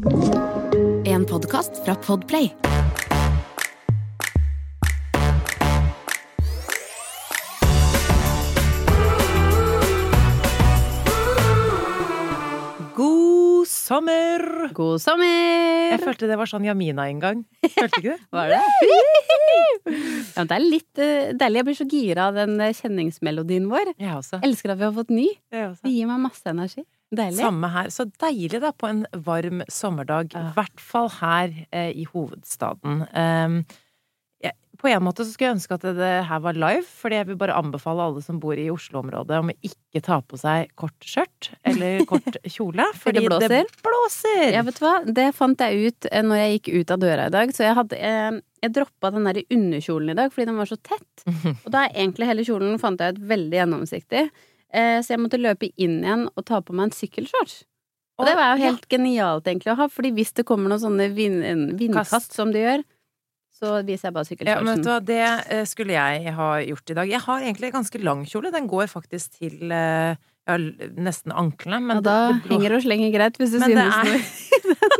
En podkast fra Podplay. God sommer! God sommer! Jeg følte det var sånn Jamina en gang. Følte ikke det? Var det? ja, det er litt uh, deilig. Jeg blir så gira av den eh, kjenningsmelodien vår. Jeg også. Elsker at vi har fått ny. Jeg også. Det gir meg masse energi. Deilig. Samme her. Så deilig da på en varm sommerdag. I Ja. hvert fall her eh, i hovedstaden. Um, jeg, på en måte så skulle jeg ønske at det, det her var live, fordi jeg vil bare anbefale alle som bor i Oslo-området om å ikke ta på seg kort skjørt eller kort kjole. Fordi blåser? Det blåser! Ja, vet du hva? Det fant jeg ut eh, når jeg gikk ut av døra i dag. Så jeg hadde eh, Jeg droppa den der underkjolen i dag fordi den var så tett. Og da er egentlig hele kjolen, fant jeg ut, veldig gjennomsiktig. Eh, så jeg måtte løpe inn igjen og ta på meg en sykkelshorts. Og det var jo helt genialt egentlig å ha, fordi hvis det kommer noen sånne vind, vindkast Kast. som det gjør, så viser jeg bare Ja, men vet du hva, det eh, skulle jeg ha gjort i dag. Jeg har egentlig ganske lang kjole. Den går faktisk til eh, ja, nesten anklene. Men ja, da det- det henger og slenger greit, hvis du synes noe.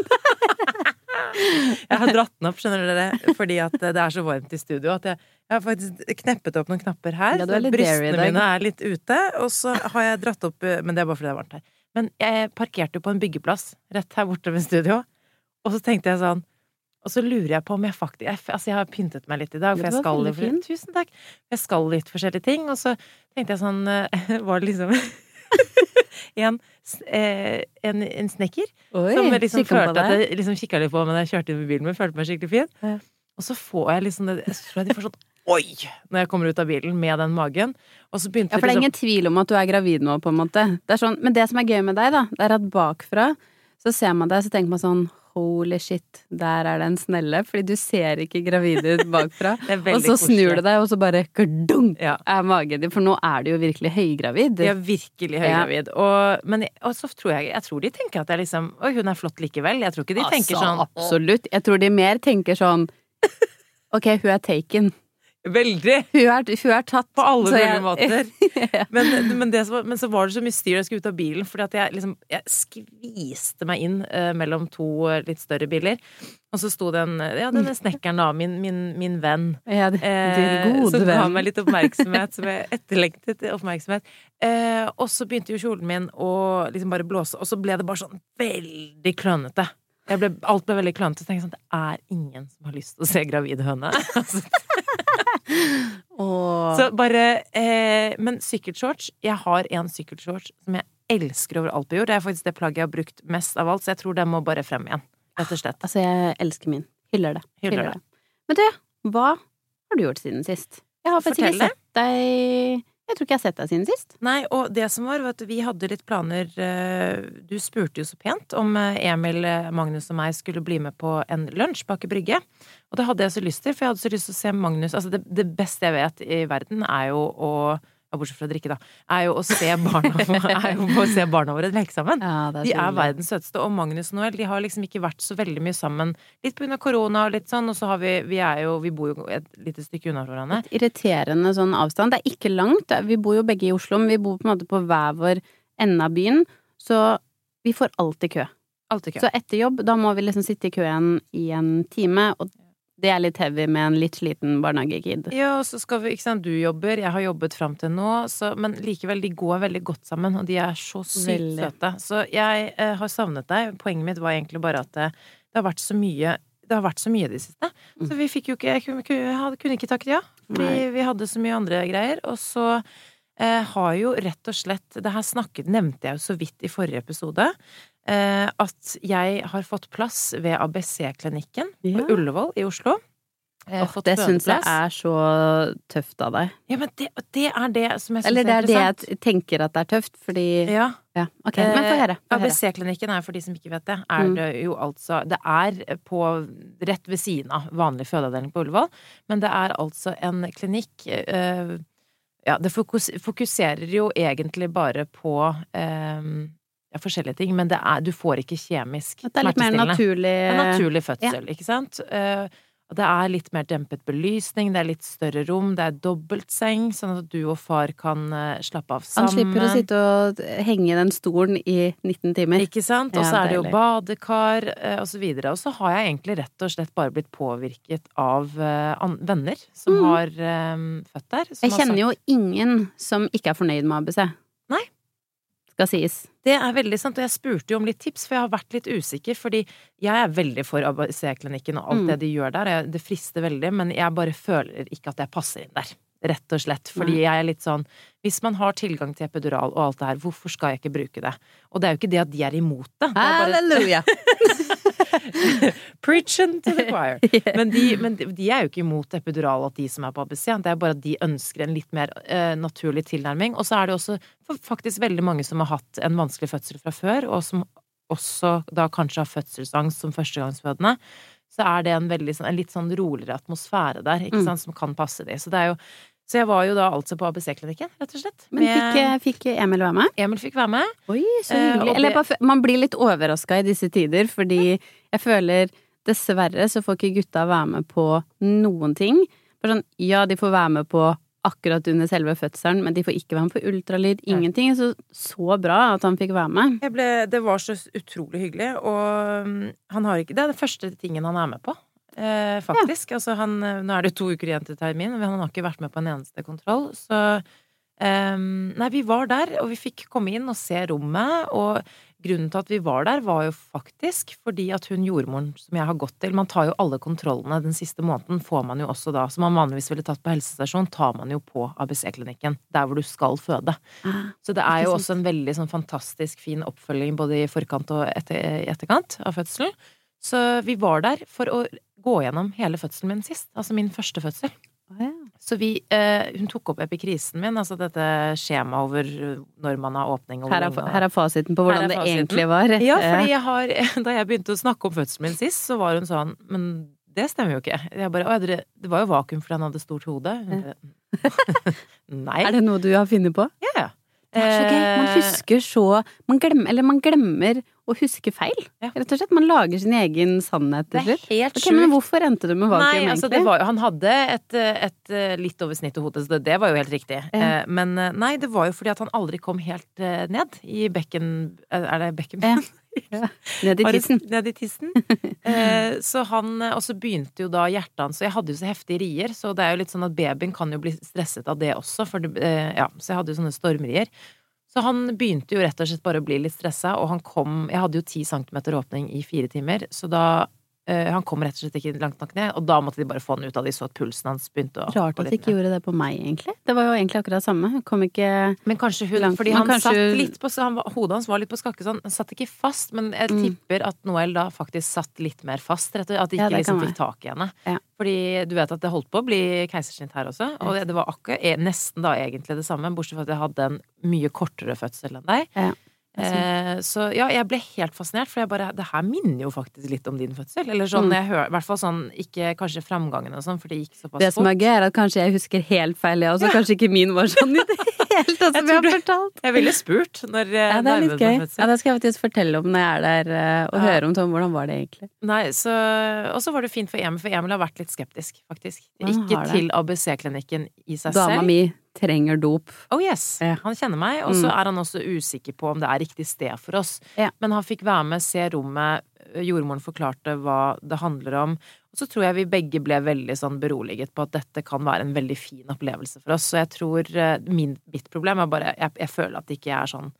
Jeg har dratt den opp, skjønner dere, fordi at det er så varmt i studio at jeg, jeg har faktisk kneppet opp noen knapper her. Ja, brystene mine er litt ute, og så har jeg dratt opp Men det er bare fordi det er varmt her. Men jeg parkerte jo på en byggeplass rett her borte ved studio, og så tenkte jeg sånn og så lurer jeg på om jeg faktisk jeg, Altså, jeg har pyntet meg litt i dag, for jeg skal litt. Tusen takk. Jeg skal litt forskjellige ting, og så tenkte jeg sånn Var det liksom en, eh, en, en snekker Oi, som liksom følte at jeg liksom kikka litt på men jeg kjørte inn med bilen min, følte meg skikkelig fin. Ja. Og så får jeg liksom det Jeg tror jeg de får sånn Oi! Når jeg kommer ut av bilen med den magen. Og så begynte Ja, for det er liksom ingen tvil om at du er gravid nå, på en måte. Det sånn, men det som er gøy med deg, da, det er at bakfra så ser man deg, så tenker man sånn Holy shit, der er det en snelle. Fordi du ser ikke gravid ut bakfra. Det og så snur du deg, og så bare kardung, Ja. er magen din. For nå er du jo virkelig høygravid. Er virkelig høygravid. Og, men og så tror jeg Jeg tror de tenker at jeg liksom Oi, hun er flott likevel. Jeg tror ikke de tenker Altså, sånn Absolutt. Jeg tror de mer tenker sånn Ok, hun er taken. Veldig! Hun er, hun er tatt. På alle mulige måter. Men, men, det var- men så var det så mye styr da jeg skulle ut av bilen, fordi at jeg liksom Jeg skviste meg inn uh, mellom to eh, litt større biler. Og så sto den Ja, denne snekkeren, da. Min, min, min venn. Ja, din det gode som ga meg litt oppmerksomhet, som jeg etterlengtet oppmerksomhet. Eh, og så begynte jo kjolen min å liksom bare blåse, og så ble det bare sånn veldig klønete. Ble, alt ble veldig klønete. Så tenkte jeg sånn, det er ingen som har lyst til å se gravid høne. Åh. så bare eh, Men sykkelshorts Jeg har en sykkelshorts som jeg elsker over alt på jord. Det er faktisk det plagget jeg har brukt mest av alt, så jeg tror den må bare frem igjen. Rett og slett. Altså, jeg elsker min. Hyller det. Hyller det. Men du, hva har du gjort siden sist? Jeg har faktisk ikke sett deg Jeg tror ikke jeg har sett deg siden sist. Nei, og det som var, var at vi hadde litt planer eh, Du spurte jo så pent om eh, Emil, eh, Magnus og meg skulle bli med på en lunsj bak i Brygge. Og det hadde jeg så lyst til, for jeg hadde så lyst til å se Magnus Altså, det, det beste jeg vet i verden, er jo å Bortsett fra å drikke, da. Er jo å se barna, er jo å se barna våre leke sammen. Ja, er De er verdens søteste, og Magnus og Noel de har liksom ikke vært så veldig mye sammen. Litt på grunn korona og litt sånn, og så har vi Vi er jo Vi bor jo et lite stykke unna hverandre. Irriterende sånn avstand. Det er ikke langt. Vi bor jo begge i Oslo, men vi bor på en måte på hver vår ende av byen. Så vi får alltid kø. Alltid kø. Så etter jobb, da må vi liksom sitte i køen i en time, og det er litt heavy med en litt sliten barnehagekid. Ja, og så skal vi Ikke sant, du jobber, jeg har jobbet fram til nå, så, men likevel, de går veldig godt sammen, og de er så sykt Veldig. søte. Så jeg eh, har savnet deg. Poenget mitt var egentlig bare at det, det har vært så mye det har vært så mye i det siste. Så vi fikk jo ikke Jeg kunne, kunne ikke takket ja. Fordi vi hadde så mye andre greier. Og så eh, har jo rett og slett Det her snakket, nevnte jeg jo så vidt i forrige episode. Eh, at jeg har fått plass ved ABC-klinikken Ja. på Ullevål i Oslo. Eh, Åh, det syns jeg er så tøft av deg. Ja, men det, det er det som jeg syns Eller det er er det jeg tenker at det er tøft, fordi Ja. Ja, ok. Men få høre. Eh, høre. ABC-klinikken er, for de som ikke vet det, er Mm. det jo altså Det er på rett ved siden av vanlig fødeavdeling på Ullevål, men det er altså en klinikk eh, Ja, det fokuserer jo egentlig bare på eh, ja, forskjellige ting, men det er, du får ikke kjemisk smertestillende. det er litt mer naturlig En naturlig fødsel, ikke sant? Eh, Og det er litt mer dempet belysning, det er litt større rom, det er dobbeltseng, sånn at du og far kan eh, slappe av sammen. Han slipper å sitte og henge i den stolen i 19 timer. Ikke sant? Og Ja, så er det jo badekar eh, og så videre. Og så har jeg egentlig rett og slett bare blitt påvirket av venner som Mm. har født der. som Jeg kjenner sagt- jo ingen som ikke er fornøyd med ABC. Nei. Skal sies. Det er veldig sant, og jeg spurte jo om litt tips, for jeg har vært litt usikker, fordi jeg er veldig for ABC-klinikken og alt Mm. det de gjør der, det frister veldig, men jeg bare føler ikke at jeg passer inn der. Rett og slett. Fordi jeg er litt sånn Hvis man har tilgang til epidural og alt det her, hvorfor skal jeg ikke bruke det? Og det er jo ikke det at de er imot det. det Halleluja! Preaching to the choir. Men, de, men de er jo ikke imot epidural at de som er på ABC, det er bare at de ønsker en litt mer uh, naturlig tilnærming. Og så er det også fa- faktisk veldig mange som har hatt en vanskelig fødsel fra før, og som også da kanskje har fødselsangst som førstegangsfødende. Så er det en, veldig, sånn- en litt sånn roligere atmosfære der, ikke Mm. sant, som kan passe de. Så det er jo så jeg var jo da altså på ABC-klinikken, rett og slett. Men fikk, fikk Emil være med? Emil fikk være med. Oi, så Eh, hyggelig. Eller bare, man blir litt overraska i disse tider, fordi jeg føler dessverre så får ikke gutta være med på noen ting. Bare sånn, ja, de får være med på akkurat under selve fødselen, men de får ikke være med på ultralyd. Ingenting. Så så bra at han fikk være med. Jeg ble, det var så utrolig hyggelig, og um, han har ikke Det er den første tingen han er med på, eh, faktisk. Altså han eh, Nå er det to uker igjen til termin, men han har ikke vært med på en eneste kontroll, så eh, Nei, vi var der, og vi fikk komme inn og se rommet, og grunnen til at vi var der, var jo faktisk fordi at hun jordmoren som jeg har gått til Man tar jo alle kontrollene den siste måneden, får man jo også da, som man vanligvis ville tatt på helsestasjon, tar man jo på ABC-klinikken, der hvor du skal føde. Ah, Så det er jo også en veldig sånn fantastisk fin oppfølging både i forkant og etter, etterkant av fødselen. Så vi var der for å gå gjennom hele fødselen min sist, altså min første fødsel. Oh, ja. Så vi, eh, hun tok opp epikrisen min, altså dette skjemaet over når man har åpning Her, er, her er fasiten på hvordan det egentlig var. Ja, fordi jeg har, da jeg begynte å snakke om fødselen min sist, så var hun sånn Men det stemmer jo ikke. Jeg bare, det, det var jo vakuum fordi han hadde stort hode. Hun Nei. Er det noe du har funnet på? Ja, ja. Det er så gøy. Man Eh, husker så man glemmer, Eller man glemmer å huske feil, Ja. rett og slett. Man lager sin egen sannhet Det er slutt. helt sjukt. men hvorfor endte du med vakuum, Nei, altså egentlig? det var, han hadde et, et, eh, litt over snittet hode, så det, det var jo helt riktig. Ja. Eh, Men nei, det var jo fordi at han aldri kom helt ned i bekken Er det bekken? Ja. Ned i Har tissen. Ned i tissen. Eh, Så han eh, Og så begynte jo da hjertet hans Så jeg hadde jo så heftige rier, så det er jo litt sånn at babyen kan jo bli stresset av det også, for det, eh, ja, så jeg hadde jo sånne stormrier. Så han begynte jo rett og slett bare å bli litt stressa, og han kom Jeg hadde jo ti centimeter åpning i fire timer, så da Han kom rett og slett ikke langt nok ned, og da måtte de bare få han ut av de så at pulsen hans begynte å Rart at de ikke gjorde det på meg, egentlig. Det var jo egentlig akkurat det samme. Hun kom ikke Men kanskje hun Langt- Fordi han kanskje- satt litt på han, Hodet hans var litt på skakke så Han satt ikke fast, men jeg Mm. tipper at Noel da faktisk satt litt mer fast. Rett og slett. At de ikke ja, liksom fikk tak i henne. Ja. Fordi du vet at det holdt på å bli keisersnitt her også. Og det, det var akkurat eh, nesten da egentlig det samme, bortsett fra at jeg hadde en mye kortere fødsel enn deg. Ja. Eh, så ja, jeg ble helt fascinert, for jeg bare Det her minner jo faktisk litt om din fødsel. Eller sånn, Mm. jeg hører, i hvert fall sånn Ikke kanskje framgangen og sånn, for det gikk såpass fort. Det som er gøy, er at kanskje jeg husker helt feil, jeg også. Kanskje ikke min var sånn i det hele tatt, som jeg har fortalt. Jeg ville spurt når eh, Ja, det er litt gøy. Ja, det skal jeg faktisk fortelle om når jeg er der eh, og Ja. høre om Tom. Hvordan var det egentlig? Nei, så Og så var det fint for Emil, for Emil har vært litt skeptisk, faktisk. Han Ikke til ABC-klinikken i seg Dama selv. mi trenger dop. Oh yes! Ja. Han kjenner meg, og så Mm. er han også usikker på om det er riktig sted for oss. Ja. Men han fikk være med, se rommet, jordmoren forklarte hva det handler om. Og så tror jeg vi begge ble veldig sånn beroliget på at dette kan være en veldig fin opplevelse for oss. Så jeg tror eh, min, mitt problem er bare Jeg, jeg føler at det ikke er sånn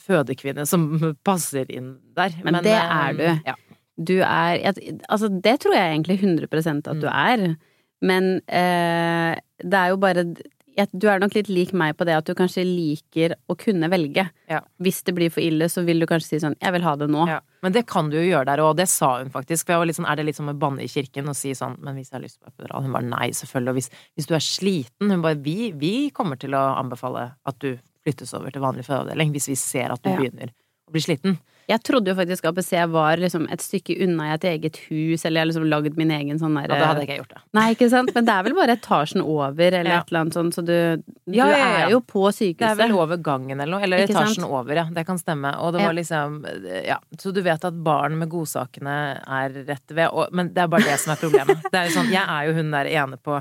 fødekvinne som passer inn der. Men det eh, er du. Ja. Du er Altså, det tror jeg egentlig 100% at du Mm. er. Men eh, det er jo bare Du er nok litt lik meg på det at du kanskje liker å kunne velge. Ja. Hvis det blir for ille, så vil du kanskje si sånn 'jeg vil ha det nå'. Ja, men det kan du jo gjøre der, og det sa hun faktisk. For jeg var litt sånn, er det litt som å banne i kirken og si sånn, men hvis jeg har lyst på epidural? Hun bare nei, selvfølgelig. Og hvis, hvis du er sliten, hun bare vi, vi kommer til å anbefale at du flyttes over til vanlig fødeavdeling hvis vi ser at du Ja. begynner å bli sliten. Jeg trodde jo faktisk ABC var liksom et stykke unna i et eget hus, eller jeg har liksom lagd min egen sånn derre Ja, det hadde ikke jeg gjort, da. Nei, ikke sant? Men det er vel bare etasjen over, eller Ja. et eller annet sånt, så du, du Ja, ja, er jo på Det er vel over gangen eller noe. Eller Ikke sant? etasjen over, ja. Det kan stemme. Og det var liksom Ja. Så du vet at barn med godsakene er rett ved. Og, men det er bare det som er problemet. Det er jo sånn, jeg er jo hun der ene på,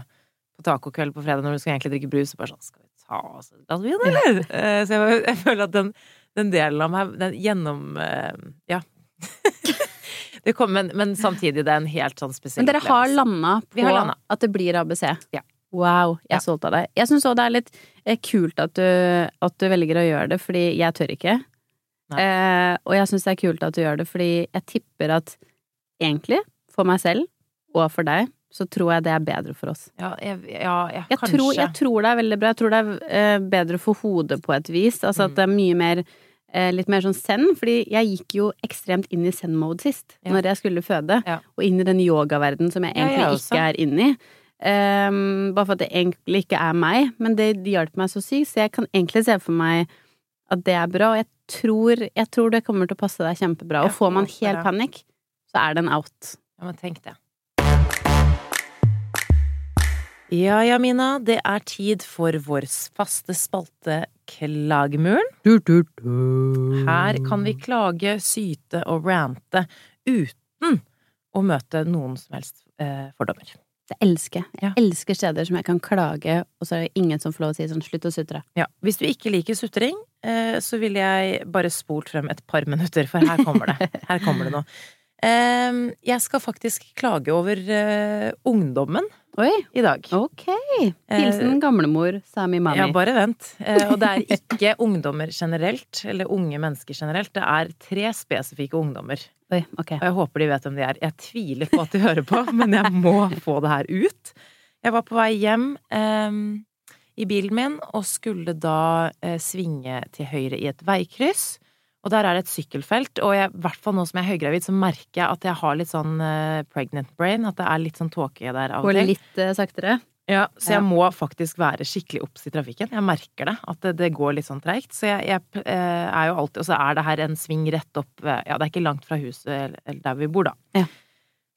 på tacokveld på fredag når du skal egentlig drikke brus, og bare sånn Skal vi ta oss et glass vin, eller? Så jeg, jeg føler at den, den delen av meg, den gjennom eh, Ja. det kom, men, men samtidig, det er en helt sånn spesiell Men dere har landa på har landet. at det blir ABC? Ja. Wow, jeg Ja. solgt av deg. Jeg syns òg det er litt eh, kult at du, at du velger å gjøre det, fordi jeg tør ikke. Eh, og jeg syns det er kult at du gjør det, fordi jeg tipper at egentlig, for meg selv og for deg, så tror jeg det er bedre for oss. Ja, jeg, ja, ja Jeg, kanskje. tror, jeg tror det er veldig bra. Jeg tror det er eh, bedre for hodet på et vis. Altså at Mm. det er mye mer eh, Litt mer sånn zen, fordi jeg gikk jo ekstremt inn i zen-mode sist, Ja. når jeg skulle føde. Og inn i den yogaverdenen som jeg egentlig jeg ikke er inne i. Um, bare for at det egentlig ikke er meg, men det, det hjalp meg så sykt, så jeg kan egentlig se for meg at det er bra, og jeg tror, jeg tror det kommer til å passe deg kjempebra. Og får man helt panikk, så er det en out. Ja, men tenk det. Ja, Jamina, det er tid for vår faste spalte Klagemuren. Her kan vi klage, syte og rante uten å møte noen som helst eh, fordommer. Det elsker jeg. Ja. elsker steder som jeg kan klage, og så er det ingen som får lov å si sånn slutt å sutre. Ja, Hvis du ikke liker sutring, eh, så ville jeg bare spolt frem et par minutter, for her kommer det. Her kommer det noe. Eh, jeg skal faktisk klage over eh, ungdommen Oi, i dag. ok. Hilsen gamlemor Sami Mami. Ja, bare vent. Eh, og det er ikke ungdommer generelt, eller unge mennesker generelt. Det er tre spesifikke ungdommer. Oi, ok. Og jeg håper de vet hvem de er. Jeg tviler på at de hører på, men jeg må få det her ut. Jeg var på vei hjem eh, i bilen min og skulle da eh, svinge til høyre i et veikryss. Og der er det et sykkelfelt, og i hvert fall nå som jeg er høygravid, så merker jeg at jeg har litt sånn uh, pregnant brain. At det er litt sånn tåke der av og Går til. litt uh, saktere. Ja, så Ja. jeg må faktisk være skikkelig obs i trafikken. Jeg merker det, at det, det går litt sånn treigt. Så jeg, jeg eh, er jo alltid Og så er det her en sving rett opp Ja, det er ikke langt fra huset eller, der vi bor, da. Ja.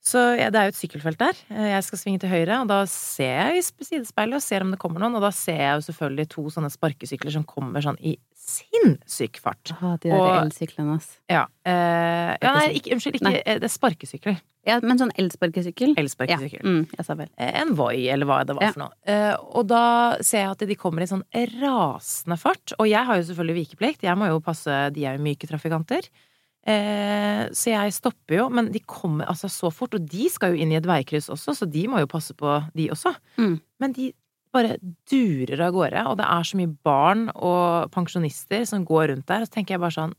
Så ja, det er jo et sykkelfelt der. Jeg skal svinge til høyre, og da ser jeg i sidespeilet og ser om det kommer noen. Og da ser jeg jo selvfølgelig to sånne sparkesykler som kommer sånn i sinnssyk fart. Aha, de der elsyklene, ass. Ja. Eh, ja, nei, ikke, unnskyld, ikke Nei. eh, Det er sparkesykler. Ja, men sånn elsparkesykkel? Ja. Mm, jeg sa vel. en Voi, eller hva det var Ja. for noe. Eh, og da ser jeg at de kommer i sånn rasende fart. Og jeg har jo selvfølgelig vikeplikt, jeg må jo passe, de er jo myke trafikanter. Eh, så jeg stopper jo, men de kommer altså så fort, og de skal jo inn i et veikryss også, så de må jo passe på de også. Mm. Men de bare durer av gårde, og det er så mye barn og pensjonister som går rundt der, og så tenker jeg bare sånn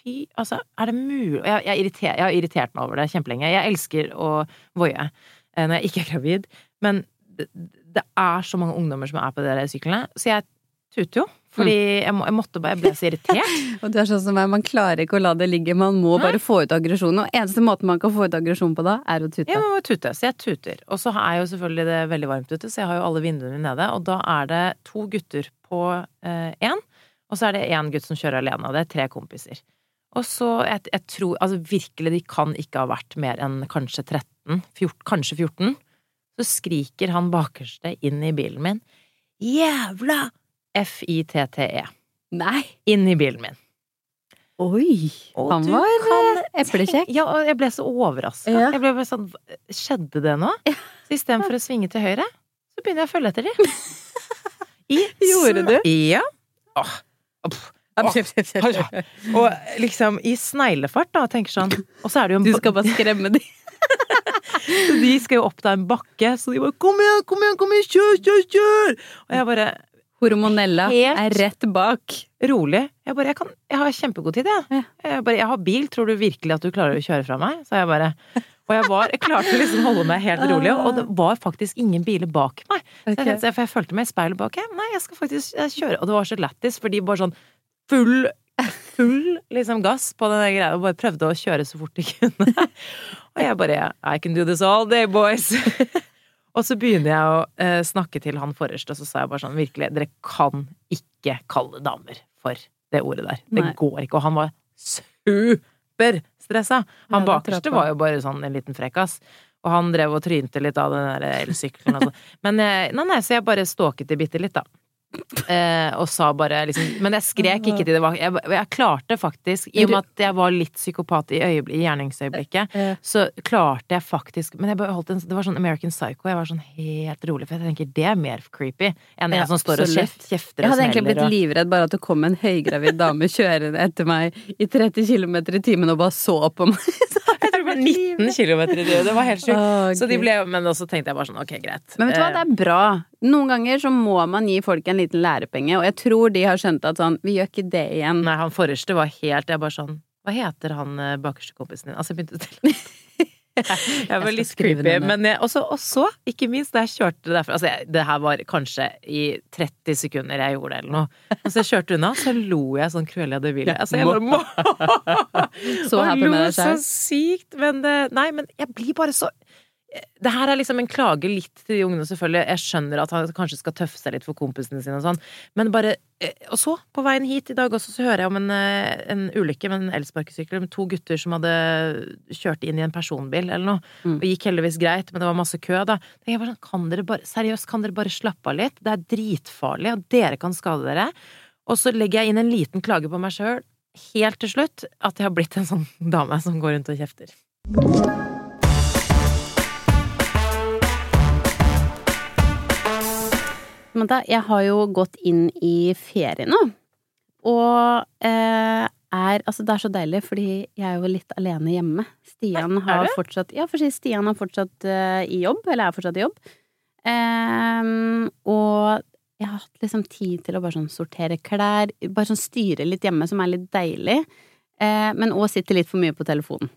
Fy, altså, er det mulig jeg, jeg, jeg har irritert meg over det kjempelenge. Jeg elsker å voie eh, når jeg ikke er gravid, men det, det er så mange ungdommer som er på de der syklene, så jeg tuter jo. Fordi jeg, må, jeg måtte bare Jeg ble så irritert. Og du er sånn som meg, man klarer ikke å la det ligge, man må Nei. bare få ut aggresjonen. Og eneste måten man kan få ut aggresjon på da, er å tute. Jeg må tute, så jeg tuter. Og så er jo selvfølgelig det veldig varmt ute, så jeg har jo alle vinduene nede. Og da er det to gutter på én, eh, og så er det én gutt som kjører alene. Og det er tre kompiser. Og så, jeg, jeg tror Altså virkelig, de kan ikke ha vært mer enn kanskje 13, 14, kanskje 14. Så skriker han bakerste inn i bilen min. Jævla F-I-T-T-E. Nei! Inn i bilen min. Oi! Og Han var kan eh, eplekjekk. Ja, og jeg ble så overraska. Ja. Jeg ble bare sånn Skjedde det nå? Så istedenfor å svinge til høyre, så begynner jeg å følge etter dem. Gjorde du? Ja. Åh. Åh. Og liksom i sneglefart, da, tenker sånn. Og så er det jo en Du skal bare skremme dem. De skal jo opp da en bakke, så de bare 'kom igjen, kom igjen, kom igjen, kjør, kjør, kjør'! Og jeg bare Hormonella er rett bak. rolig. Jeg bare, jeg, kan, jeg har kjempegod tid, jeg. Ja. Jeg, bare, jeg har bil, tror du virkelig at du klarer å kjøre fra meg? Så jeg bare Og jeg, var, jeg klarte å liksom holde meg helt rolig, og det var faktisk ingen biler bak meg. Så jeg, tenkte- for jeg følte meg i speilet bak. Jeg. nei, jeg skal faktisk kjøre. Og det var så lættis, for de bare sånn full Full liksom gass på den greia og bare prøvde å kjøre så fort de kunne. Og jeg bare I can do this all day, boys. Og så begynner jeg å eh, snakke til han forreste, og så sa jeg bare sånn virkelig, dere kan ikke kalle damer for det ordet der. Det Nei. går ikke. Og han var superstressa. Han Ja, bakerste var jo bare sånn en liten frekkas. Og han drev og trynte litt av den der elsykkelen og sånn. Men nei, nei, så jeg bare stalket det bitte litt, da. Eh, og sa bare liksom Men jeg skrek ikke til det. var- Jeg, jeg klarte faktisk, i og med at jeg var litt psykopat i, i gjerningsøyeblikket, Eh. så klarte jeg faktisk Men jeg bare holdt en, det var sånn American Psycho. Jeg var sånn helt rolig, for jeg tenker det er mer creepy enn en som står og kjefter og kjefter Jeg hadde egentlig blitt og livredd bare at det kom en høygravid dame kjørende etter meg i 30 km i timen og bare så på meg. Jeg tror var 19 km i det, det var helt sjukt. Oh, Så de ble, men også tenkte jeg bare sånn, ok, greit. Men vet du hva, det er bra. Noen ganger så må man gi folk en liten lærepenge, og jeg tror de har skjønt at sånn, vi gjør ikke det igjen. Nei, han forreste var helt Jeg bare sånn Hva heter han eh, bakerste kompisen din? Altså, jeg begynte å stille Jeg var jeg litt creepy, men jeg, også, og så, ikke minst, da jeg kjørte derfra Altså, jeg, det her var kanskje i 30 sekunder jeg gjorde det, eller noe. Og så jeg kjørte unna, så lo jeg sånn Cruella de Ville. Altså, jeg bare må Så Og happy lo med deg så sykt, men det, Nei, men jeg blir bare så det her er liksom en klage litt til de ungene, selvfølgelig. Jeg skjønner at han kanskje skal tøffe seg litt for kompisene sine og sånn, men bare eh, Og så, på veien hit i dag også, så hører jeg om en, eh, en ulykke med en elsparkesykkel med to gutter som hadde kjørt inn i en personbil eller noe. Mm. Og gikk heldigvis greit, men det var masse kø, da. Jeg bare sånn, kan dere bare Seriøst, kan dere bare slappe av litt? Det er dritfarlig, og dere kan skade dere. Og så legger jeg inn en liten klage på meg sjøl, helt til slutt, at jeg har blitt en sånn dame som går rundt og kjefter. Samantha, jeg har jo gått inn i ferie nå, og eh, er Altså, det er så deilig, fordi jeg er jo litt alene hjemme. Stian Er har fortsatt Ja, for Stian har fortsatt eh, i jobb, eller er fortsatt i jobb. Ehm, og jeg har hatt liksom tid til å bare sånn sortere klær, bare sånn styre litt hjemme, som er litt deilig. Eh, men òg sitte litt for mye på telefonen.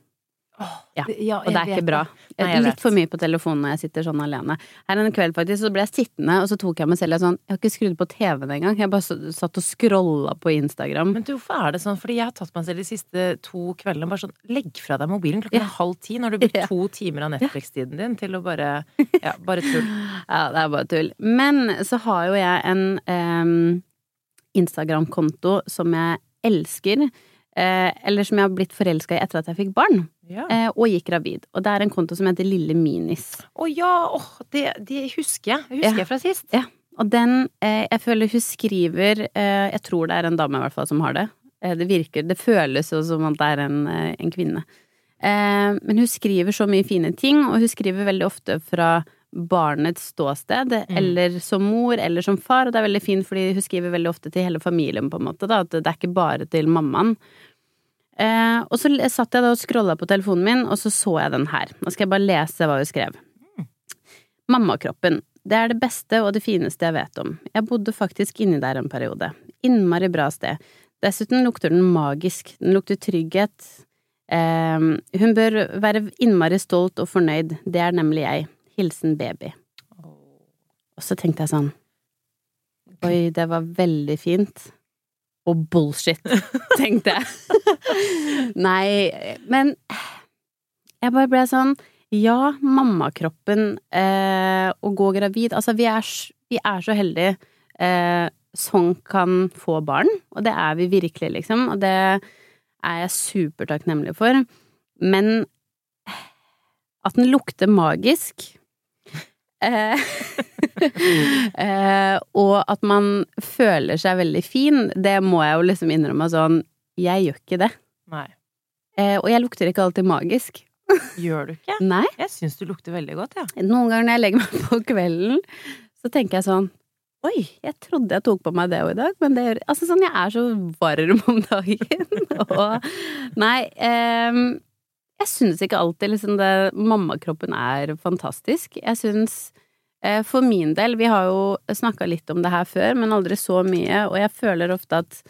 Ja, ja, Og det er ikke bra. Nei, Litt for mye på telefonen når jeg sitter sånn alene. Her en kveld faktisk, så ble jeg sittende, og så tok jeg meg selv i sånn Jeg har ikke skrudd på TV-en engang. Jeg bare satt og scrolla på Instagram. Men hvorfor er det sånn? Fordi jeg har tatt meg selv de siste to kveldene bare sånn Legg fra deg mobilen klokken Ja. halv ti når du bruker to timer av Netflix-tiden din til å bare Ja, bare tull. Ja, det er bare tull. Men så har jo jeg en um, Instagram-konto som jeg elsker. Eh, eller som jeg har blitt forelska i etter at jeg fikk barn, Ja. eh, og gikk gravid. Og det er en konto som heter Lille Minis. Å ja! Oh, det, det husker jeg. Det husker Ja. jeg fra sist. Ja. Og den, eh, jeg føler hun skriver eh, Jeg tror det er en dame i hvert fall som har det. Det virker, det føles jo som at det er en, en kvinne. Eh, men hun skriver så mye fine ting, og hun skriver veldig ofte fra barnets ståsted, Mm. eller som mor, eller som far, og det er veldig fint fordi hun skriver veldig ofte til hele familien, på en måte, da, at det er ikke bare til mammaen. Eh, og så satt jeg da og scrolla på telefonen min, og så så jeg den her. Nå skal jeg bare lese hva hun skrev. Mammakroppen. Det er det beste og det fineste jeg vet om. Jeg bodde faktisk inni der en periode. Innmari bra sted. Dessuten lukter den magisk. Den lukter trygghet. Eh, hun bør være innmari stolt og fornøyd. Det er nemlig jeg. Hilsen baby. Og så tenkte jeg sånn Oi, det var veldig fint. Og bullshit, tenkte jeg. Nei, men jeg bare ble sånn Ja, mammakroppen eh, å gå gravid Altså, vi er, vi er så heldige eh, som kan få barn, og det er vi virkelig, liksom, og det er jeg supertakknemlig for. Men at den lukter magisk Og at man føler seg veldig fin, det må jeg jo liksom innrømme sånn Jeg gjør ikke det. Nei. Eh, og jeg lukter ikke alltid magisk. Gjør du ikke? Nei. Jeg syns du lukter veldig godt, ja. Noen ganger når jeg legger meg på kvelden, så tenker jeg sånn Oi, jeg trodde jeg tok på meg det òg i dag, men det gjør Altså sånn, jeg er så varm om dagen. Og Nei, ehm, jeg syns ikke alltid liksom det Mammakroppen er fantastisk. Jeg syns eh, for min del Vi har jo snakka litt om det her før, men aldri så mye, og jeg føler ofte at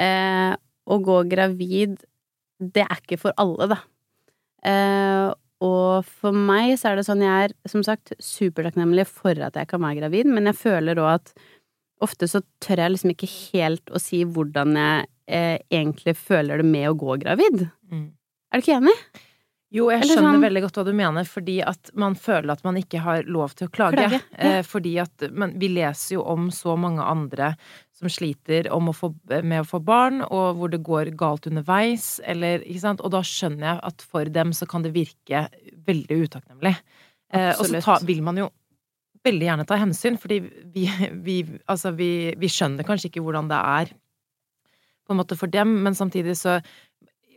eh, å gå gravid, det er ikke for alle, da. Eh, og for meg så er det sånn jeg er, som sagt, supertakknemlig for at jeg kan være gravid, men jeg føler òg at ofte så tør jeg liksom ikke helt å si hvordan jeg eh, egentlig føler det med å gå gravid. Mm. Er du ikke enig? Jo, jeg Eller skjønner sånn- veldig godt hva du mener, fordi at man føler at man ikke har lov til å klage. Klage, ja. Eh, fordi at Men vi leser jo om så mange andre som sliter om å få, med å få barn, og hvor det går galt underveis, eller Ikke sant? Og da skjønner jeg at for dem så kan det virke veldig utakknemlig. Eh, og så ta, vil man jo veldig gjerne ta hensyn, fordi vi, vi Altså, vi, vi skjønner kanskje ikke hvordan det er på en måte for dem, men samtidig så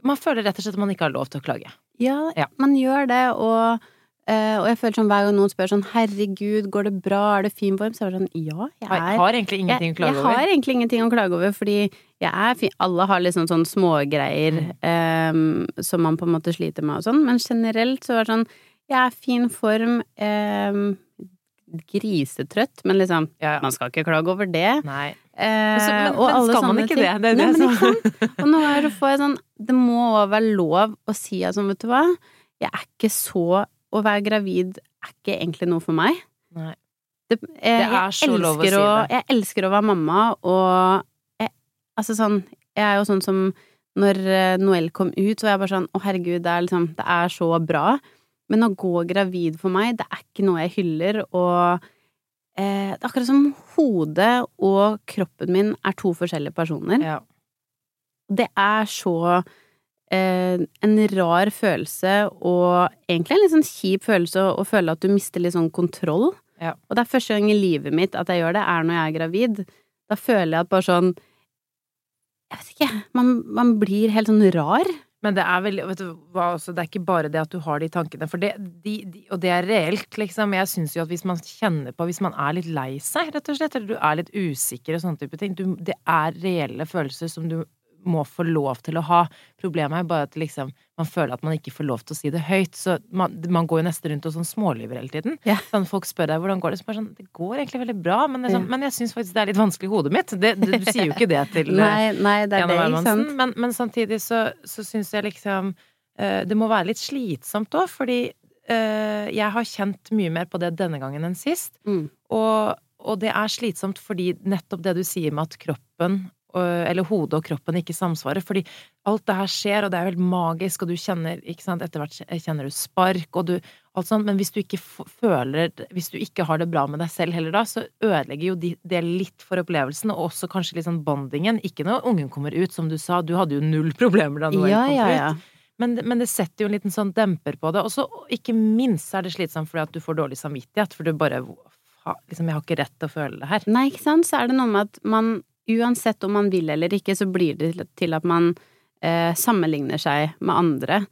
Man føler rett og slett at man ikke har lov til å klage. Ja, Ja. man gjør det, og, eh, og jeg føler sånn hver gang noen spør sånn 'herregud, går det bra, er det fin form', så er det sånn ja, jeg Jeg er har egentlig ingenting å klage klage jeg over. har egentlig ingenting å klage over, fordi jeg er fin Alle har liksom sånn smågreier Mm. eh, som man på en måte sliter med og sånn, men generelt så er det sånn Jeg er fin form, eh, grisetrøtt, men liksom Ja. Man skal ikke klage over det. Nei. Eh, Men så- men- men skal man ikke det? Det er Nei, det men ikke sant? Og nå får jeg sånn Det må òg være lov å si at sånn, vet du hva, jeg er ikke så Å være gravid er ikke egentlig noe for meg. Nei. Det, jeg, Det er så lov å si si å, det. Jeg elsker å være mamma, og jeg, altså sånn Jeg er jo sånn som når eh, Noel kom ut, så var jeg bare sånn Å, herregud, det er liksom Det er så bra. Men å gå gravid for meg, det er ikke noe jeg hyller, og eh, det er akkurat som hodet og kroppen min er to forskjellige personer. Ja. Det er så eh, en rar følelse, og egentlig en litt sånn kjip følelse å, å føle at du mister litt sånn kontroll. Ja. Og det er første gang i livet mitt at jeg gjør det, er når jeg er gravid. Da føler jeg at bare sånn Jeg vet ikke, man, man blir helt sånn rar. Men det er veldig Vet du hva, altså, det er ikke bare det at du har de tankene, for det, de, de, og det er reelt, liksom. Jeg syns jo at hvis man kjenner på Hvis man er litt lei seg, rett og slett, eller du er litt usikker og sånne type ting du, Det er reelle følelser som du må få lov til å ha. Problemet er bare at liksom man føler at man ikke får lov til å si det høyt. Så man, man går jo nesten rundt og sånn smålyver hele tiden. Ja. Sånn, folk spør deg hvordan går det, så bare sånn Det går egentlig veldig bra, men, sånn, Ja. men jeg syns faktisk det er litt vanskelig i hodet mitt. Det, du, du sier jo ikke det til Nei, nei, det er Jana det, Wermansen. Men, men samtidig så, så syns jeg liksom uh, Det må være litt slitsomt òg, fordi uh, jeg har kjent mye mer på det denne gangen enn sist. Mm. Og, og det er slitsomt fordi nettopp det du sier med at kroppen eller hodet og kroppen ikke samsvarer. Fordi alt det her skjer, og det er veldig helt magisk, og du kjenner ikke sant, Etter hvert kjenner du spark, og du alt sånt, men hvis du ikke føler Hvis du ikke har det bra med deg selv heller da, så ødelegger jo det litt for opplevelsen, og også kanskje litt sånn bondingen. Ikke når ungen kommer ut, som du sa, du hadde jo null problemer da Noel Ja, kom ja, ut. Men, men det setter jo en liten sånn demper på det. Og så ikke minst er det slitsomt fordi at du får dårlig samvittighet, for du bare Liksom, jeg har ikke rett til å føle det her. Nei, ikke sant, så er det noe med at man uansett om man vil eller ikke, så blir det til- at man eh, sammenligner seg med andre.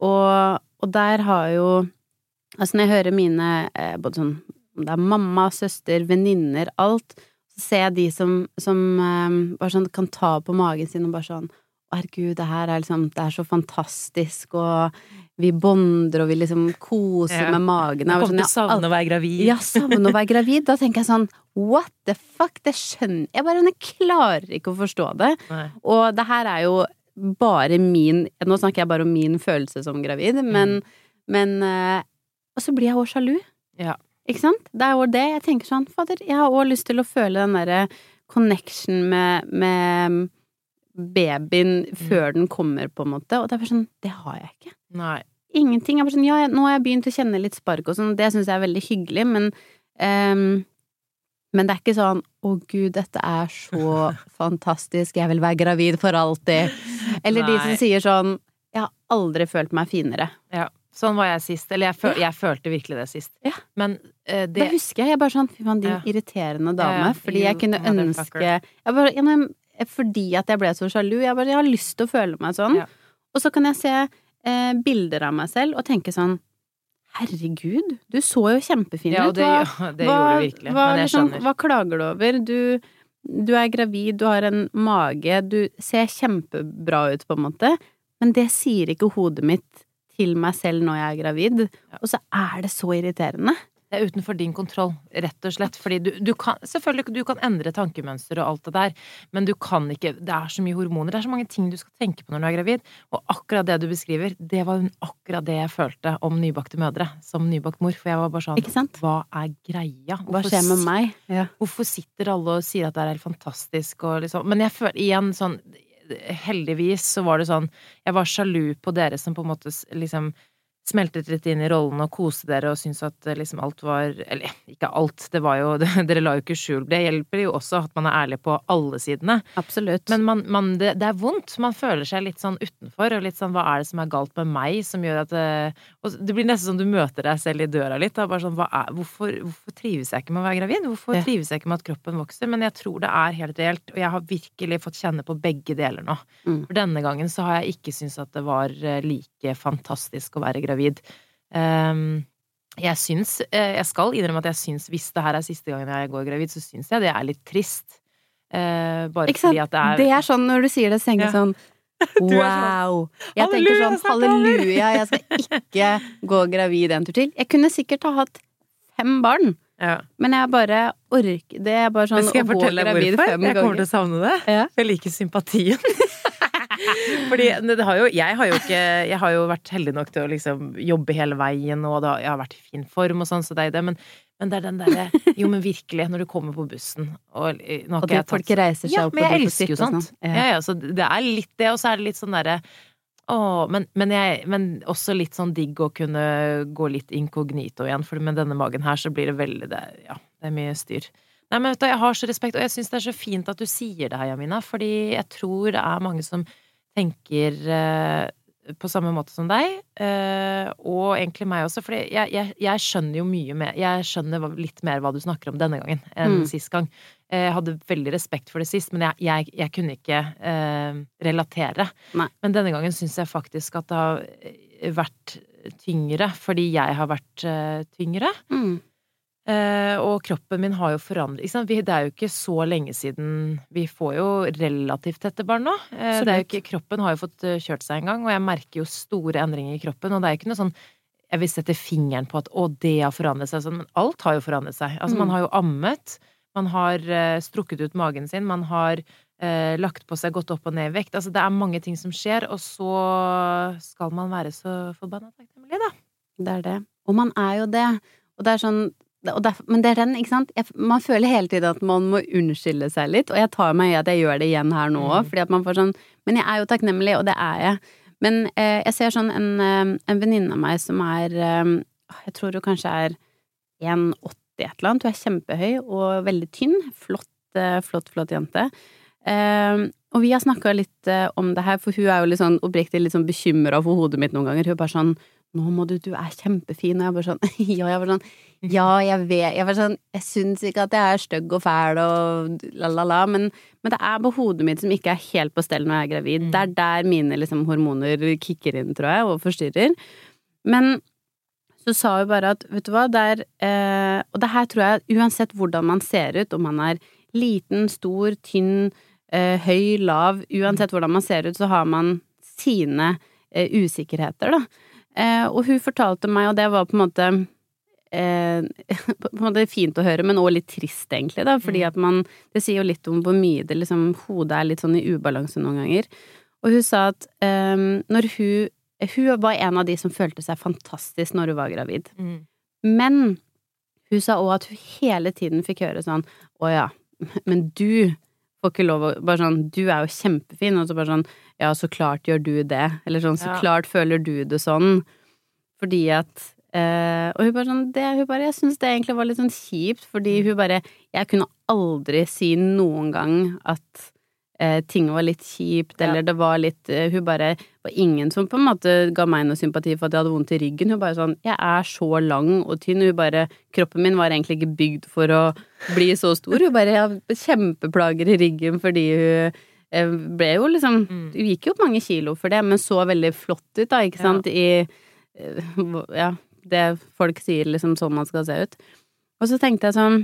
Og, og der har jo Altså når jeg hører mine eh, både sånn om det er mamma, søster, venninner, alt, så ser jeg de som, som eh, bare sånn kan ta på magen sin og bare sånn herregud, det her er liksom Det er så fantastisk, og vi bonder, og vi liksom koser Ja. med magen. Jeg kommer til å sånn, jeg har savne å være gravid. ja, savne å være gravid. Da tenker jeg sånn what the fuck, det skjønner jeg bare, jeg klarer ikke å forstå det. Nei. Og det her er jo bare min Nå snakker jeg bare om min følelse som gravid, men, men eh, Og så blir jeg også sjalu. Ja. Ikke sant? Det er jo det jeg tenker sånn, fader, jeg har òg lyst til å føle den derre connection med, med babyen før den kommer, på en måte, og det er bare sånn, det har jeg ikke Nei. ingenting. Jeg bare sånn, ja, nå har jeg begynt å kjenne litt spark og sånn, det syns jeg er veldig hyggelig, men um, Men det er ikke sånn 'Å, gud, dette er så fantastisk, jeg vil være gravid for alltid'. Eller de som sier sånn 'Jeg har aldri følt meg finere'. Ja. Sånn var jeg sist. Eller jeg, føl, jeg følte virkelig det sist. Ja. Men uh, Det Da husker jeg. Jeg bare sånn 'Fy faen, din Ja. irriterende dame'. ja. Fordi jeg kunne ønske jeg bare, ja, Fordi at jeg ble så sjalu. Jeg bare Jeg har lyst til å føle meg sånn. Ja. Og så kan jeg se eh, bilder av meg selv og tenke sånn Herregud, du så jo kjempefin Ja, og ut. det, Hva, det gjorde du virkelig. hva, men jeg liksom, hva klager du over? Du, du er gravid, du har en mage, du ser kjempebra ut, på en måte. Men det sier ikke hodet mitt til meg selv når jeg er gravid. Ja. Og så er det så irriterende. Det er utenfor din kontroll, rett og slett. Fordi du, du kan Selvfølgelig, du kan endre tankemønster og alt det der, men du kan ikke Det er så mye hormoner, det er så mange ting du skal tenke på når du er gravid. Og akkurat det du beskriver, det var akkurat det jeg følte om nybakte mødre som nybakt mor. For jeg var bare sånn Ikke sant? Hva er greia? Hva Hvorfor skjer med meg? Ja. Hvorfor sitter alle og sier at det er helt fantastisk og liksom Men jeg føler igjen sånn Heldigvis så var det sånn Jeg var sjalu på dere som på en måte liksom smeltet litt inn i rollen og koste dere og syntes at eh, liksom alt var Eller ikke alt, det var jo Dere la jo ikke skjul Det hjelper jo også at man er ærlig på alle sidene. Absolutt. Men man, man, det, det, er vondt. Man føler seg litt sånn utenfor, og litt sånn hva er det som er galt med meg som gjør at det, og det blir nesten som du møter deg selv i døra litt. Da, bare sånn, er, hvorfor, hvorfor, trives jeg ikke med å være gravid? Hvorfor ja. trives jeg ikke med at kroppen vokser? Men jeg tror det er helt reelt, og jeg har virkelig fått kjenne på begge deler nå. Mm. For denne gangen så har jeg ikke syntes at det var eh, like fantastisk å være gravid gravid. Um, jeg syns eh, Jeg skal innrømme at jeg syns, hvis det her er siste gangen jeg går gravid, så syns jeg det er litt trist. Uh, bare Ikke sant? fordi at det er Det er sånn når du sier det, så tenker jeg ja. sånn Wow! Jeg tenker sånn halleluja, jeg skal ikke gå gravid en tur til. Jeg kunne sikkert ha hatt fem barn. Ja. Men jeg bare orker Det er bare sånn Skal jeg fortelle deg hvorfor? Jeg kommer til å savne det. Ja. Jeg liker sympatien. Fordi det har jo Jeg har jo ikke Jeg har jo vært heldig nok til å liksom jobbe hele veien, og da, jeg har vært i fin form og sånn, så det er det. Men, men det er den derre Jo, men virkelig, når du kommer på bussen Og, eh, og det folk reiser seg ja, opp og men jeg elsker jo. Sånn. Ja. ja, så det er litt det, og så er det litt sånn derre å, men, men, jeg, men, også litt sånn digg å kunne gå litt inkognito igjen, for med denne magen her så blir det veldig det, Ja, det er mye styr. Nei, men vet du, jeg har så respekt, og jeg syns det er så fint at du sier det her, Jamina, fordi jeg tror det er mange som tenker eh, på samme måte som deg, eh, og egentlig meg også, for jeg, jeg, jeg, skjønner jo mye mer Jeg skjønner litt mer hva du snakker om denne gangen enn mm. sist gang. Jeg hadde veldig respekt for det sist, men jeg, jeg kunne ikke eh, relatere. Nei. Men denne gangen syns jeg faktisk at det har vært tyngre, fordi jeg har vært eh, tyngre. Mm. Uh, og kroppen min har jo forandret Det er jo ikke så lenge siden Vi får jo relativt tette barn nå. Uh, ikke, kroppen har jo fått uh, kjørt seg en gang, og jeg merker jo store endringer i kroppen. Og det er jo ikke noe sånn jeg vil sette fingeren på at 'å, det har forandret seg', sånn, men alt har jo forandret seg. Altså, mm. man har jo ammet, man har strukket ut magen sin, man har lagt på seg, gått opp og ned i vekt. Altså, det er mange ting som skjer, og så skal man være så forbanna takknemlig, da. Det er det. Og man er jo det. Og det er sånn Derfor, men det er den, ikke sant. Jeg, man føler hele tiden at man må unnskylde seg litt, og jeg tar meg i at jeg gjør det igjen her nå òg, mm. fordi at man får sånn Men jeg er jo takknemlig, og det er jeg. Men eh, jeg ser sånn en, eh, en venninne av meg som er eh, Jeg tror hun kanskje er 1,80 et eller annet. Hun er kjempehøy og veldig tynn. Flott, eh, flott, flott jente. Eh, og vi har snakka litt eh, om det her, for hun er jo litt sånn oppriktig litt sånn bekymra for hodet mitt noen ganger. Hun er bare sånn 'Nå må du, du er kjempefin', og jeg bare sånn Ja, jeg var sånn Ja, jeg vet Jeg var sånn Jeg syns ikke at jeg er stygg og fæl og la-la-la, men, men, det er på hodet mitt som ikke er helt på stell når jeg er gravid. Mm. Det er der mine liksom hormoner kicker inn, tror jeg, og forstyrrer. Men så sa hun bare at vet du hva, det er eh, Og det her tror jeg uansett hvordan man ser ut, om man er liten, stor, tynn, eh, høy, lav Uansett hvordan man ser ut, så har man sine eh, usikkerheter, da. Eh, og hun fortalte meg, og det var på en måte eh, på en måte fint å høre, men òg litt trist, egentlig, da, fordi mm. at man Det sier jo litt om hvor mye det liksom Hodet er litt sånn i ubalanse noen ganger. Og hun sa at eh, når hun Hun var en av de som følte seg fantastisk når hun var gravid. Mm. Men hun sa òg at hun hele tiden fikk høre sånn Å ja, men du får ikke lov å Bare sånn Du er jo kjempefin, og så bare sånn Ja, så klart gjør du det. Eller sånn Så ja. klart føler du det sånn. Fordi at eh, Og hun bare sånn det, Hun bare Jeg syns det egentlig var litt sånn kjipt, fordi mm. hun bare Jeg kunne aldri si noen gang at eh, ting var litt kjipt, eller ja. det var litt eh, Hun bare var ingen som på en måte ga meg noe sympati for at jeg hadde vondt i ryggen. Hun bare sånn Jeg er så lang og tynn. Hun bare Kroppen min var egentlig ikke bygd for å bli så stor. Hun bare Jeg har kjempeplager i ryggen fordi hun eh, ble jo liksom mm. Hun gikk jo opp mange kilo for det, men så veldig flott ut, da, ikke sant, ja. i eh, Ja, det folk sier liksom sånn man skal se ut. Og så tenkte jeg sånn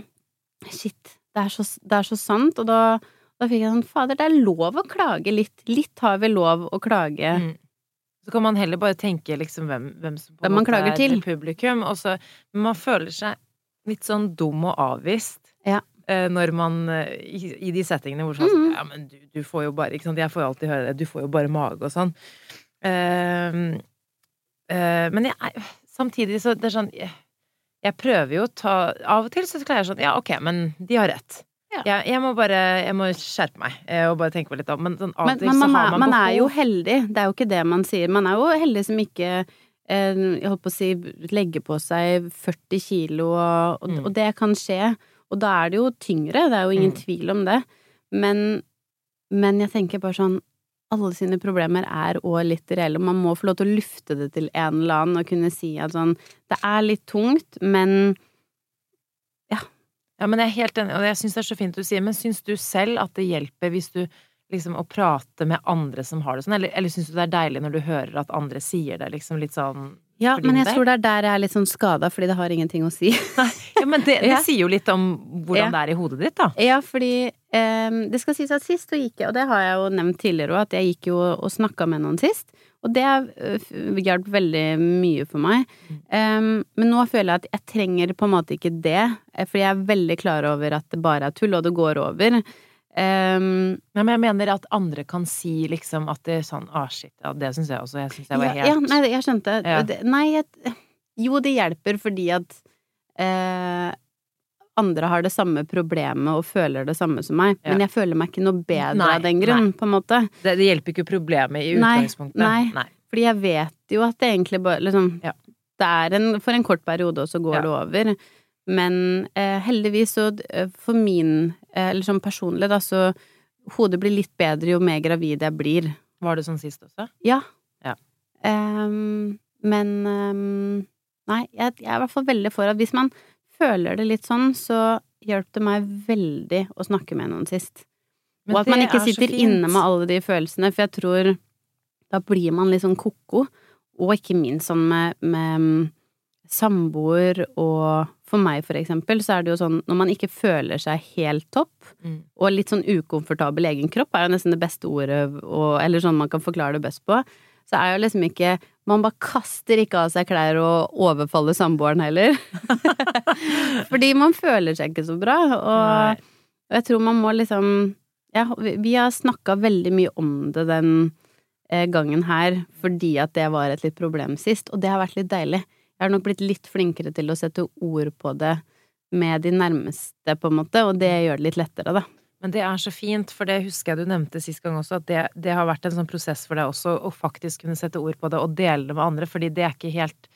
Shit, det er så, det er så sant, og da da fikk jeg sånn Fader, det er lov å klage litt. Litt har vi lov å klage. Mm. Så kan man heller bare tenke liksom hvem, hvem som på hvem man klager til. publikum. Og så, men man føler seg litt sånn dum og avvist. Ja. Eh, når man eh, i, i, de settingene hvor sånn mm. Ja, men du, du, får jo bare Ikke sant, jeg får jo alltid høre det. Du får jo bare mage og sånn. Uh, uh, men jeg, samtidig så det er sånn jeg, jeg prøver jo å ta Av og til så klarer jeg sånn Ja, ok, men de har rett. Ja. Jeg, jeg, må bare jeg må skjerpe meg eh, og bare tenke meg litt om Men, sånn, men, men man, er, man, man er jo heldig, det er jo ikke det man sier. Man er jo heldig som ikke eh, jeg holdt på å si, legger på seg 40 kilo, og, og, Mm. og det kan skje. Og da er det jo tyngre, det er jo ingen Mm. tvil om det. Men, men jeg tenker bare sånn alle sine problemer er òg litt reelle, og man må få lov til å lufte det til en eller annen og kunne si at sånn Det er litt tungt, men Ja, men jeg er helt enig, og jeg syns det er så fint du sier, men syns du selv at det hjelper hvis du liksom å prate med andre som har det sånn, eller, eller syns du det er deilig når du hører at andre sier det liksom litt sånn Ja, men jeg del? tror det er der jeg er litt sånn skada, fordi det har ingenting å si. Ja, men det, det sier jo litt om hvordan Ja. det er i hodet ditt, da. Ja, fordi um, det skal sies at sist så gikk jeg, og det har jeg jo nevnt tidligere òg, at jeg gikk jo og snakka med noen sist. Og det uh, hjalp veldig mye for meg. Um, men nå føler jeg at jeg trenger på en måte ikke det, eh, fordi jeg er veldig klar over at det bare er tull, og det går over. Um, Ja, men jeg mener at andre kan si liksom at det er sånn ah, shit, ja, det syns jeg også. Jeg syns jeg var helt ja, nei, jeg skjønte. Ja. Det, nei, jeg, jo, det hjelper fordi at eh, andre har det samme problemet og føler det samme som meg, Ja. men jeg føler meg ikke noe bedre Nei, av den grunn, på en måte. det, det hjelper ikke problemet i utgangspunktet. nei. Fordi jeg vet jo at det egentlig bare liksom Ja. Det er en, for en kort periode, og så går Ja. det over. Men eh, heldigvis så eh, for min, eh, eller sånn personlig, da, så hodet blir litt bedre jo mer gravid jeg blir. Var det sånn sist også? Ja. Ja. Um, men um, Nei, jeg, jeg er i hvert fall veldig for at hvis man føler det litt sånn, så hjalp det meg veldig å snakke med noen sist. Men og at man ikke er sitter inne med alle de følelsene, for jeg tror da blir man litt sånn ko-ko. Og ikke minst sånn med, med mm, samboer og for meg, for eksempel, så er det jo sånn når man ikke føler seg helt topp, Mm. og litt sånn ukomfortabel egen kropp er jo nesten det beste ordet, og, eller sånn man kan forklare det best på, så er jo liksom ikke Man bare kaster ikke av seg klær og overfaller samboeren heller. Fordi man føler seg ikke så bra, og, og jeg tror man må liksom Ja, vi, vi har snakka veldig mye om det den eh, gangen her, fordi at det var et litt problem sist, og det har vært litt deilig. Jeg har nok blitt litt flinkere til å sette ord på det med de nærmeste, på en måte, og det gjør det litt lettere, da. Men det er så fint, for det husker jeg du nevnte sist gang også, at det, det har vært en sånn prosess for deg også å faktisk kunne sette ord på det og dele det med andre, fordi det er ikke helt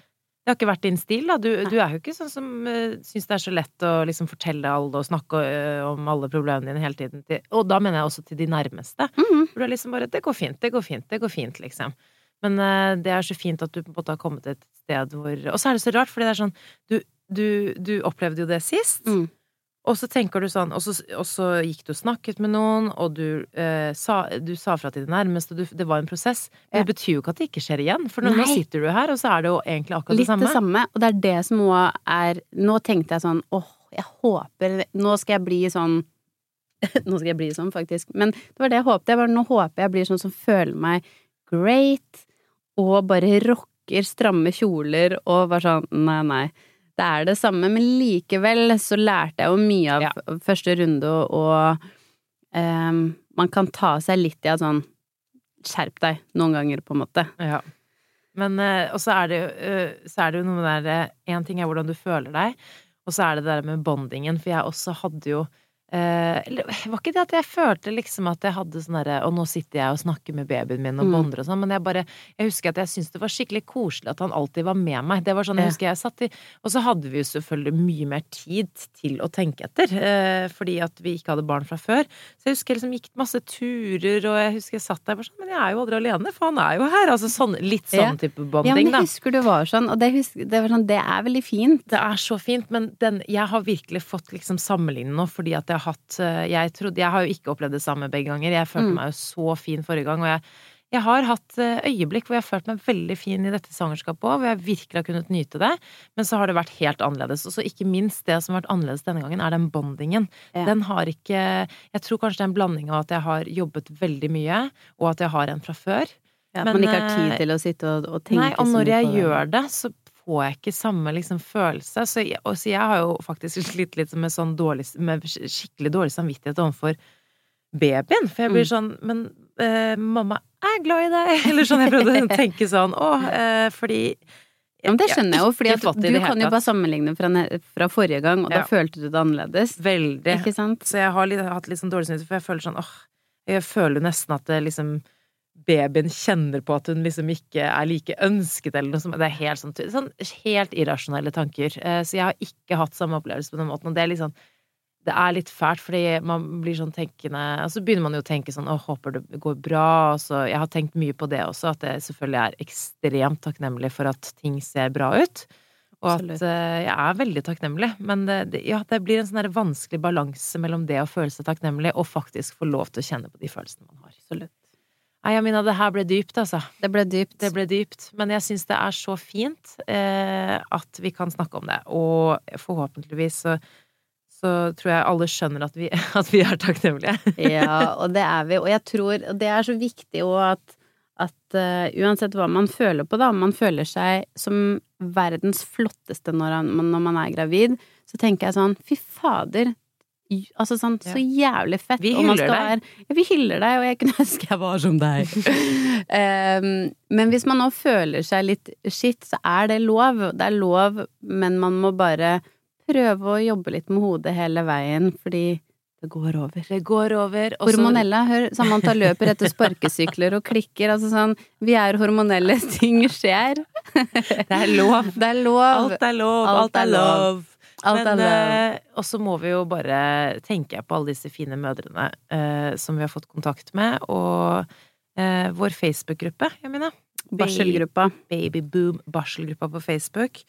Det har ikke vært din stil, da. Du, du er jo ikke sånn som uh, syns det er så lett å liksom fortelle alle og snakke uh, om alle problemene dine hele tiden. Til, og da mener jeg også til de nærmeste. Mhm. For du er liksom bare 'Det går fint, det går fint, det går fint', liksom. Men uh, det er så fint at du på en måte har kommet til et sted hvor Og så er det så rart, fordi det er sånn Du, du, du opplevde jo det sist. Mm. Og så tenker du sånn, og så, og så gikk du og snakket med noen, og du, eh, sa, du sa fra til de nærmeste, du, det var en prosess. Men Ja. det betyr jo ikke at det ikke skjer igjen, for nå, nå sitter du her, og så er det jo egentlig akkurat Litt det samme. Litt det samme, og det er det som òg er Nå tenkte jeg sånn åh, jeg håper Nå skal jeg bli sånn Nå skal jeg bli sånn, faktisk. Men det var det jeg håpet. Jeg bare, nå håper jeg blir sånn som føler meg great, og bare rocker stramme kjoler og bare sånn Nei, nei. Det er det samme, men likevel så lærte jeg jo mye av Ja. første runde, og, ehm, man kan ta seg litt i at sånn Skjerp deg noen ganger, på en måte. Ja. Men eh, Og så er det jo eh, så er det jo noe med det Én ting er hvordan du føler deg, og så er det det der med bondingen, for jeg også hadde jo eh, var ikke det at jeg følte liksom at jeg hadde sånn derre Og nå sitter jeg og snakker med babyen min og Mm. bonder og sånn, men jeg bare Jeg husker at jeg syntes det var skikkelig koselig at han alltid var med meg. Det var sånn jeg husker jeg satt i Og så hadde vi jo selvfølgelig mye mer tid til å tenke etter, eh, fordi at vi ikke hadde barn fra før. Så jeg husker jeg liksom gikk masse turer, og jeg husker jeg satt der bare sånn Men jeg er jo aldri alene, for han er jo her. Altså sånn, litt sånn type Ja, men jeg husker du var sånn, og det, husker, det var sånn, det er veldig fint. Det er så fint, men den, jeg har virkelig fått liksom sammenligne nå, fordi at jeg hatt eh, Jeg trodde Jeg har jo ikke opplevd det samme begge ganger. Jeg følte Mm. meg jo så fin forrige gang, og jeg, jeg har hatt eh, øyeblikk hvor jeg har følt meg veldig fin i dette svangerskapet òg, hvor jeg virkelig har kunnet nyte det, men så har det vært helt annerledes. Og så ikke minst det som har vært annerledes denne gangen, er den bondingen. Ja. Den har ikke Jeg tror kanskje det er en blanding av at jeg har jobbet veldig mye, og at jeg har en fra før. Ja, at Men, man ikke har tid eh, til å sitte og, og tenke Nei, og når jeg gjør det, så får jeg ikke samme liksom følelse. Så jeg, så jeg har jo faktisk slitt litt med sånn dårlig Med skikkelig dårlig samvittighet overfor babyen. For jeg blir Mm. sånn Men eh, mamma er glad i deg! Eller sånn. Jeg prøvde å tenke sånn å, eh, fordi Ja, men det skjønner jeg jo, fordi at du kan jo bare sammenligne fra, fra forrige gang, og Ja. da følte du det annerledes. Veldig. Så jeg har litt, hatt litt sånn dårlig samvittighet, for jeg føler sånn åh Jeg føler nesten at det liksom babyen kjenner på at hun liksom ikke er like ønsket, eller noe sånt. Det er helt sånn, sånn helt irrasjonelle tanker. Eh, så jeg har ikke hatt samme opplevelse på den måten, og det er sånn det er litt fælt, fordi man blir sånn tenkende Og så begynner man jo å tenke sånn Å, håper det går bra. Og så Jeg har tenkt mye på det også, at jeg selvfølgelig er ekstremt takknemlig for at ting ser bra ut. Og Absolutt. at uh, jeg er veldig takknemlig. Men det, det, ja, det blir en sånn vanskelig balanse mellom det å føle seg takknemlig og faktisk få lov til å kjenne på de følelsene man har. Absolutt. Nei, Amina, det her ble dypt, altså. Det ble dypt. Det ble dypt. Men jeg syns det er så fint eh, at vi kan snakke om det. Og forhåpentligvis så, så tror jeg alle skjønner at vi, at vi er takknemlige. ja, og det er vi. Og jeg tror det er så viktig òg at, at uh, uansett hva man føler på, da, om man føler seg som verdens flotteste når, han, når man er gravid, så tenker jeg sånn fy fader. Altså sånn, så jævlig fett. Vi hyller deg. være- Ja, vi hyller deg, og jeg kunne ønske jeg var som deg. um, men hvis man nå føler seg litt shit, så er det lov. Det er lov, men man må bare prøve å jobbe litt med hodet hele veien, fordi det går over. Det går over. Også... Hormonella, hør, Samantha løper etter sparkesykler og klikker, altså sånn, vi er hormonelle, ting skjer. Det er lov. Det er lov. Alt er lov. Alt er lov. Alt Men, eh, og så må vi jo bare tenke på alle disse fine mødrene eh, som vi har fått kontakt med, og eh, vår Facebook-gruppe, jeg mener. Barselgruppa. Babyboom barselgruppa på Facebook.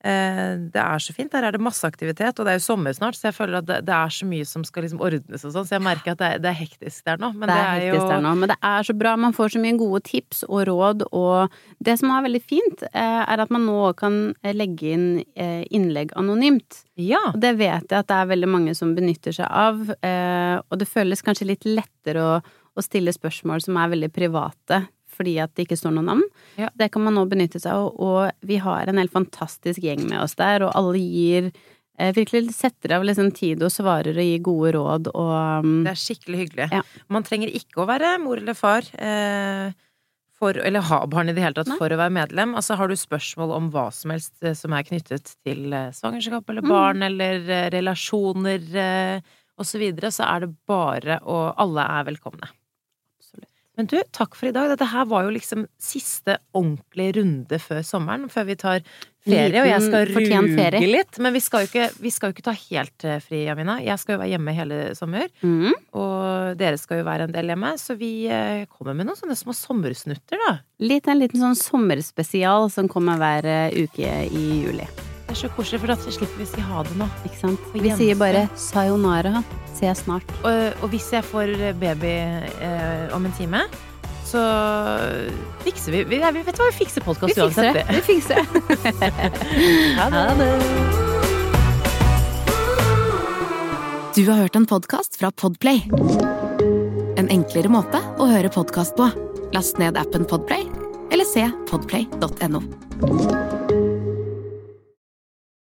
Eh, det er så fint. Der er det masse aktivitet, og det er jo sommer snart, så jeg føler at det, det er så mye som skal liksom ordnes og sånn, så jeg merker at det er, det er hektisk der nå. Men det er hektisk der nå, men det er så bra. Man får så mye gode tips og råd, og det som er veldig fint, eh, er at man nå kan eh, legge inn innlegg anonymt. Ja. Og det vet jeg at det er veldig mange som benytter seg av, og det føles kanskje litt lettere å, å stille spørsmål som er veldig private, fordi at det ikke står noe navn. Ja. Det kan man nå benytte seg av, og vi har en helt fantastisk gjeng med oss der, og alle gir eh, virkelig setter av liksom tid og svarer og gir gode råd og um, Det er skikkelig hyggelig. Ja. Man trenger ikke å være mor eller far. Eh, for, eller ha barn i det hele tatt Nei. for å være medlem. Altså Har du spørsmål om hva som helst eh, som er knyttet til eh, svangerskap eller Mm. barn eller eh, relasjoner eh, og så videre, så er det bare å Alle er velkomne. Men du, takk for i dag. Dette her var jo liksom siste ordentlige runde før sommeren, før vi tar ferie, og jeg skal Liten ruge ferie. litt. Men vi skal, jo ikke, vi skal jo ikke ta helt eh, fri, Amina. Jeg skal jo være hjemme hele sommer. Mm. Og dere skal jo være en del hjemme, så vi eh, kommer med noen sånne små sommersnutter, da. Litt en liten sånn sommerspesial som kommer hver eh, uke i juli. Det er så koselig, for da slipper vi å si ha det nå. Ikke sant? Vi sier bare sayonara. Ses snart. Og, og hvis jeg får baby eh, om en time, så fikser vi Vi, vi vet hva, vi fikser podkast uansett. det. Vi fikser det. Ha det. Ha det. Du har hørt en podkast fra Podplay. En enklere måte å høre podkast på. Last ned appen Podplay, eller se podplay.no.